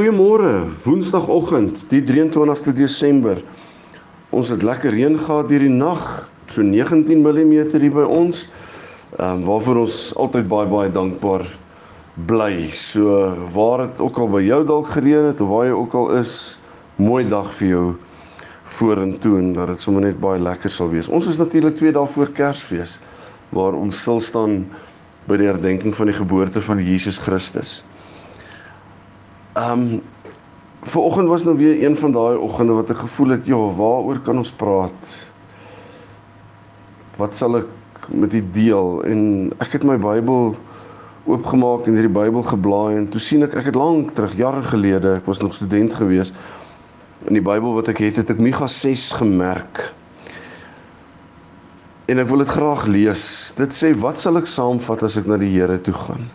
Goeiemôre, Woensdagoggend, die 23ste Desember. Ons het lekker reën gehad hierdie nag, so 19 mm hier by ons. Ehm um, waarvoor ons altyd baie baie dankbaar bly. So waar dit ook al by jou dalk gereën het of waar jy ook al is, mooi dag vir jou vorentoe en dat dit sommer net baie lekker sal wees. Ons is natuurlik twee dae voor Kersfees waar ons stil staan by die herdenking van die geboorte van Jesus Christus. Ehm um, vanoggend was nou weer een van daai oggende wat ek gevoel het, ja, waaroor kan ons praat? Wat sal ek met u deel? En ek het my Bybel oopgemaak en hierdie Bybel geblaai en toe sien ek ek het lank terug, jare gelede, ek was nog student gewees. In die Bybel wat ek het, het ek Micha 6 gemerk. En ek wil dit graag lees. Dit sê, "Wat sal ek saamvat as ek na die Here toe gaan?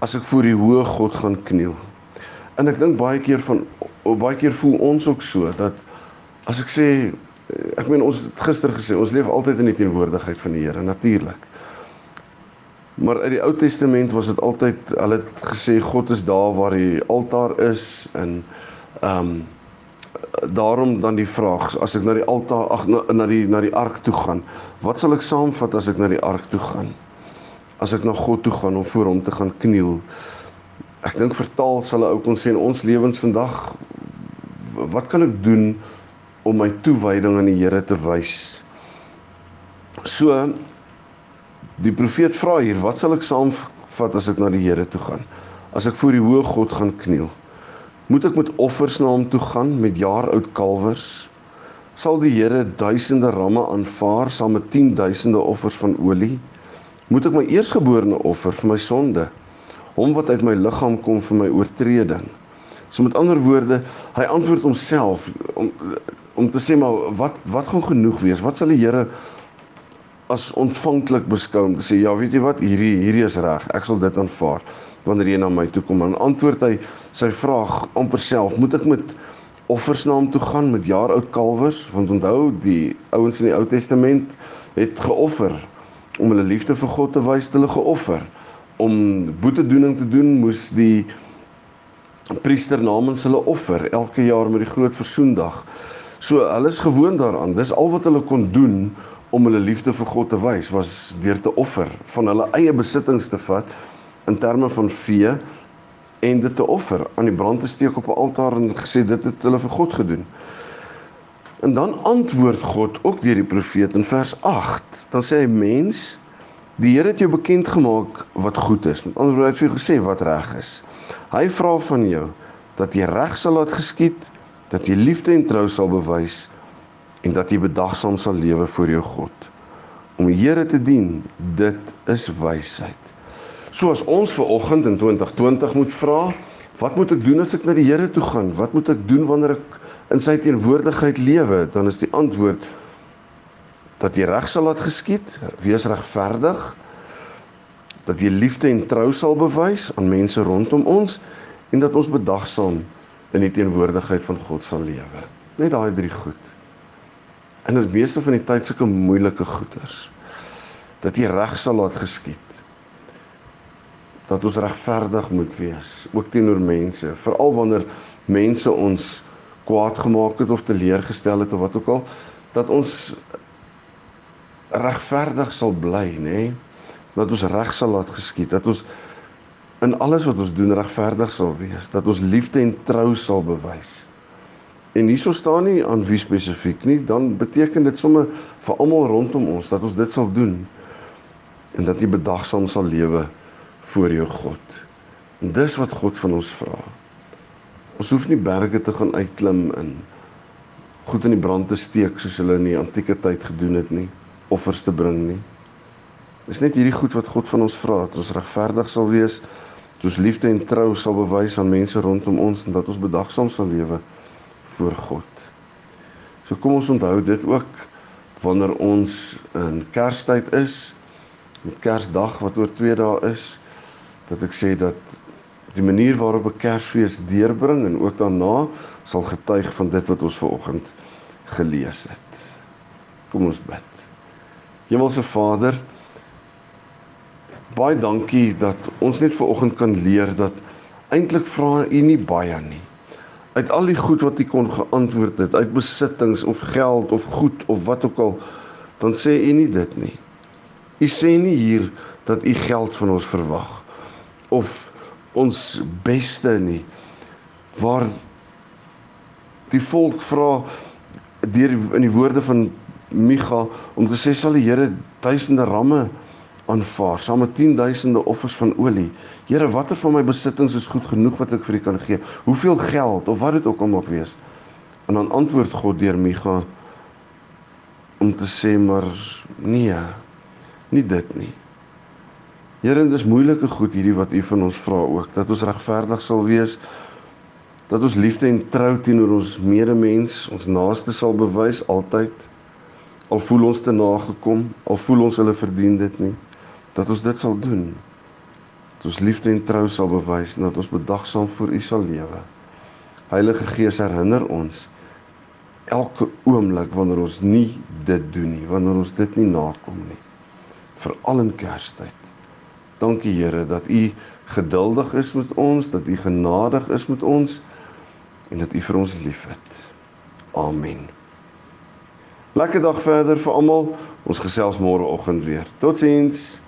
As ek voor die hoë God gaan kniel?" En ek dink baie keer van baie keer voel ons ook so dat as ek sê ek meen ons het gister gesê ons leef altyd in die teenwoordigheid van die Here natuurlik. Maar uit die Ou Testament was dit altyd hulle het gesê God is daar waar die altaar is en ehm um, daarom dan die vraag as ek na die altaar ag na, na die na die ark toe gaan, wat sal ek saamvat as ek na die ark toe gaan? As ek na God toe gaan om voor hom te gaan kniel ek dink vertaal sal 'n ou kon sê in ons lewens vandag wat kan ek doen om my toewyding aan die Here te wys? So die profeet vra hier, wat sal ek saamvat as ek na die Here toe gaan? As ek voor die hoë God gaan kniel? Moet ek met offers na hom toe gaan met jaar oud kalwers? Sal die Here duisende ramme aanvaar saam met 10 duisende offers van olie? Moet ek my eersgeborene offer vir my sonde? Hom wat uit my liggaam kom vir my oortreding. So met ander woorde, hy antwoord homself om om te sê maar wat wat gaan genoeg wees? Wat sal die Here as ontvanklik beskou om te sê ja, weet jy wat, hierdie hierdie is reg. Ek sal dit aanvaar wanneer jy na my toe kom. Dan antwoord hy sy vraag amper self, moet ek met offers na hom toe gaan met jaar oud kalwers? Want onthou, die ouens in die Ou Testament het geoffer om hulle liefde vir God te wys, hulle geoffer om boetedoening te doen moes die priester namens hulle offer elke jaar met die groot versoendag. So hulle is gewoond daaraan. Dis al wat hulle kon doen om hulle liefde vir God te wys was deur te offer, van hulle eie besittings te vat in terme van vee en dit te offer, aan die brand te steek op 'n altaar en gesê dit het hulle vir God gedoen. En dan antwoord God ook deur die profeet in vers 8. Dan sê hy mens Die Here het jou bekend gemaak wat goed is. Met ander woorde, hy het vir jou gesê wat reg is. Hy vra van jou dat jy reg sal laat geskied, dat jy liefde en trou sal bewys en dat jy bedagsaam sal lewe voor jou God. Om die Here te dien, dit is wysheid. So as ons ver oggend in 2020 moet vra, wat moet ek doen as ek na die Here toe gaan? Wat moet ek doen wanneer ek in sy teenwoordigheid lewe? Dan is die antwoord dat jy reg sal laat geskied, wees regverdig, dat jy liefde en trou sal bewys aan mense rondom ons en dat ons bedagsaam in die teenwoordigheid van God sal lewe. Net daai drie goed. Dit is meeste van die tyd sulke moeilike goeters. Dat jy reg sal laat geskied. Dat ons regverdig moet wees, ook teenoor mense, veral wanneer mense ons kwaad gemaak het of teleurgestel het of wat ook al, dat ons regverdig sal bly, nê? Nee? Dat ons reg sal laat geskied, dat ons in alles wat ons doen regverdig sal wees, dat ons liefde en trou sal bewys. En hierso staan nie aan wie spesifiek nie, dan beteken dit sommer vir almal rondom ons dat ons dit sal doen en dat jy bedagsaam sal lewe voor jou God. En dis wat God van ons vra. Ons hoef nie berge te gaan uitklim in goed in die brand te steek soos hulle in die antieke tyd gedoen het nie offers te bring nie. Dis net hierdie goed wat God van ons vra, dat ons regverdig sal wees, Dat ons liefde en trou sal bewys aan mense rondom ons en dat ons bedagsaam sal lewe voor God. So kom ons onthou dit ook wanneer ons in Kerstyd is, met Kersdag wat oor 2 dae is, dat ek sê dat die manier waarop 'n Kersfees deurbring en ook daarna sal getuig van dit wat ons ver oggend gelees het. Kom ons bid. Hemelse Vader, baie dankie dat ons net ver oggend kan leer dat eintlik vra U nie baie nie. Uit al die goed wat U kon geantwoord het, uit besittings of geld of goed of wat ook al, dan sê U nie dit nie. U sê nie hier dat U geld van ons verwag of ons beste nie. Waar die volk vra deur in die woorde van Micha om te sê sal die Here duisende ramme aanvaar saam met 10000de offers van olie. Here, watter van my besittings is goed genoeg wat ek vir U kan gee? Hoeveel geld of wat dit ook al mag wees? En dan antwoord God deur Micha om te sê maar nee, nie dit nie. Here, dit is moeilike goed hierdie wat U van ons vra ook, dat ons regverdig sal wees, dat ons liefde en trou teenoor ons medemens, ons naaste sal bewys altyd al voel ons te nagekom, al voel ons hulle verdien dit nie, dat ons dit sal doen. Dat ons liefde en trou sal bewys en dat ons bedagsaam voor U sal lewe. Heilige Gees herinner ons elke oomblik wanneer ons nie dit doen nie, wanneer ons dit nie nakom nie. Veral in Kerstyd. Dankie Here dat U geduldig is met ons, dat U genadig is met ons en dat U vir ons liefhet. Amen. Lekker dag verder vir almal. Ons gesels môre oggend weer. Totsiens.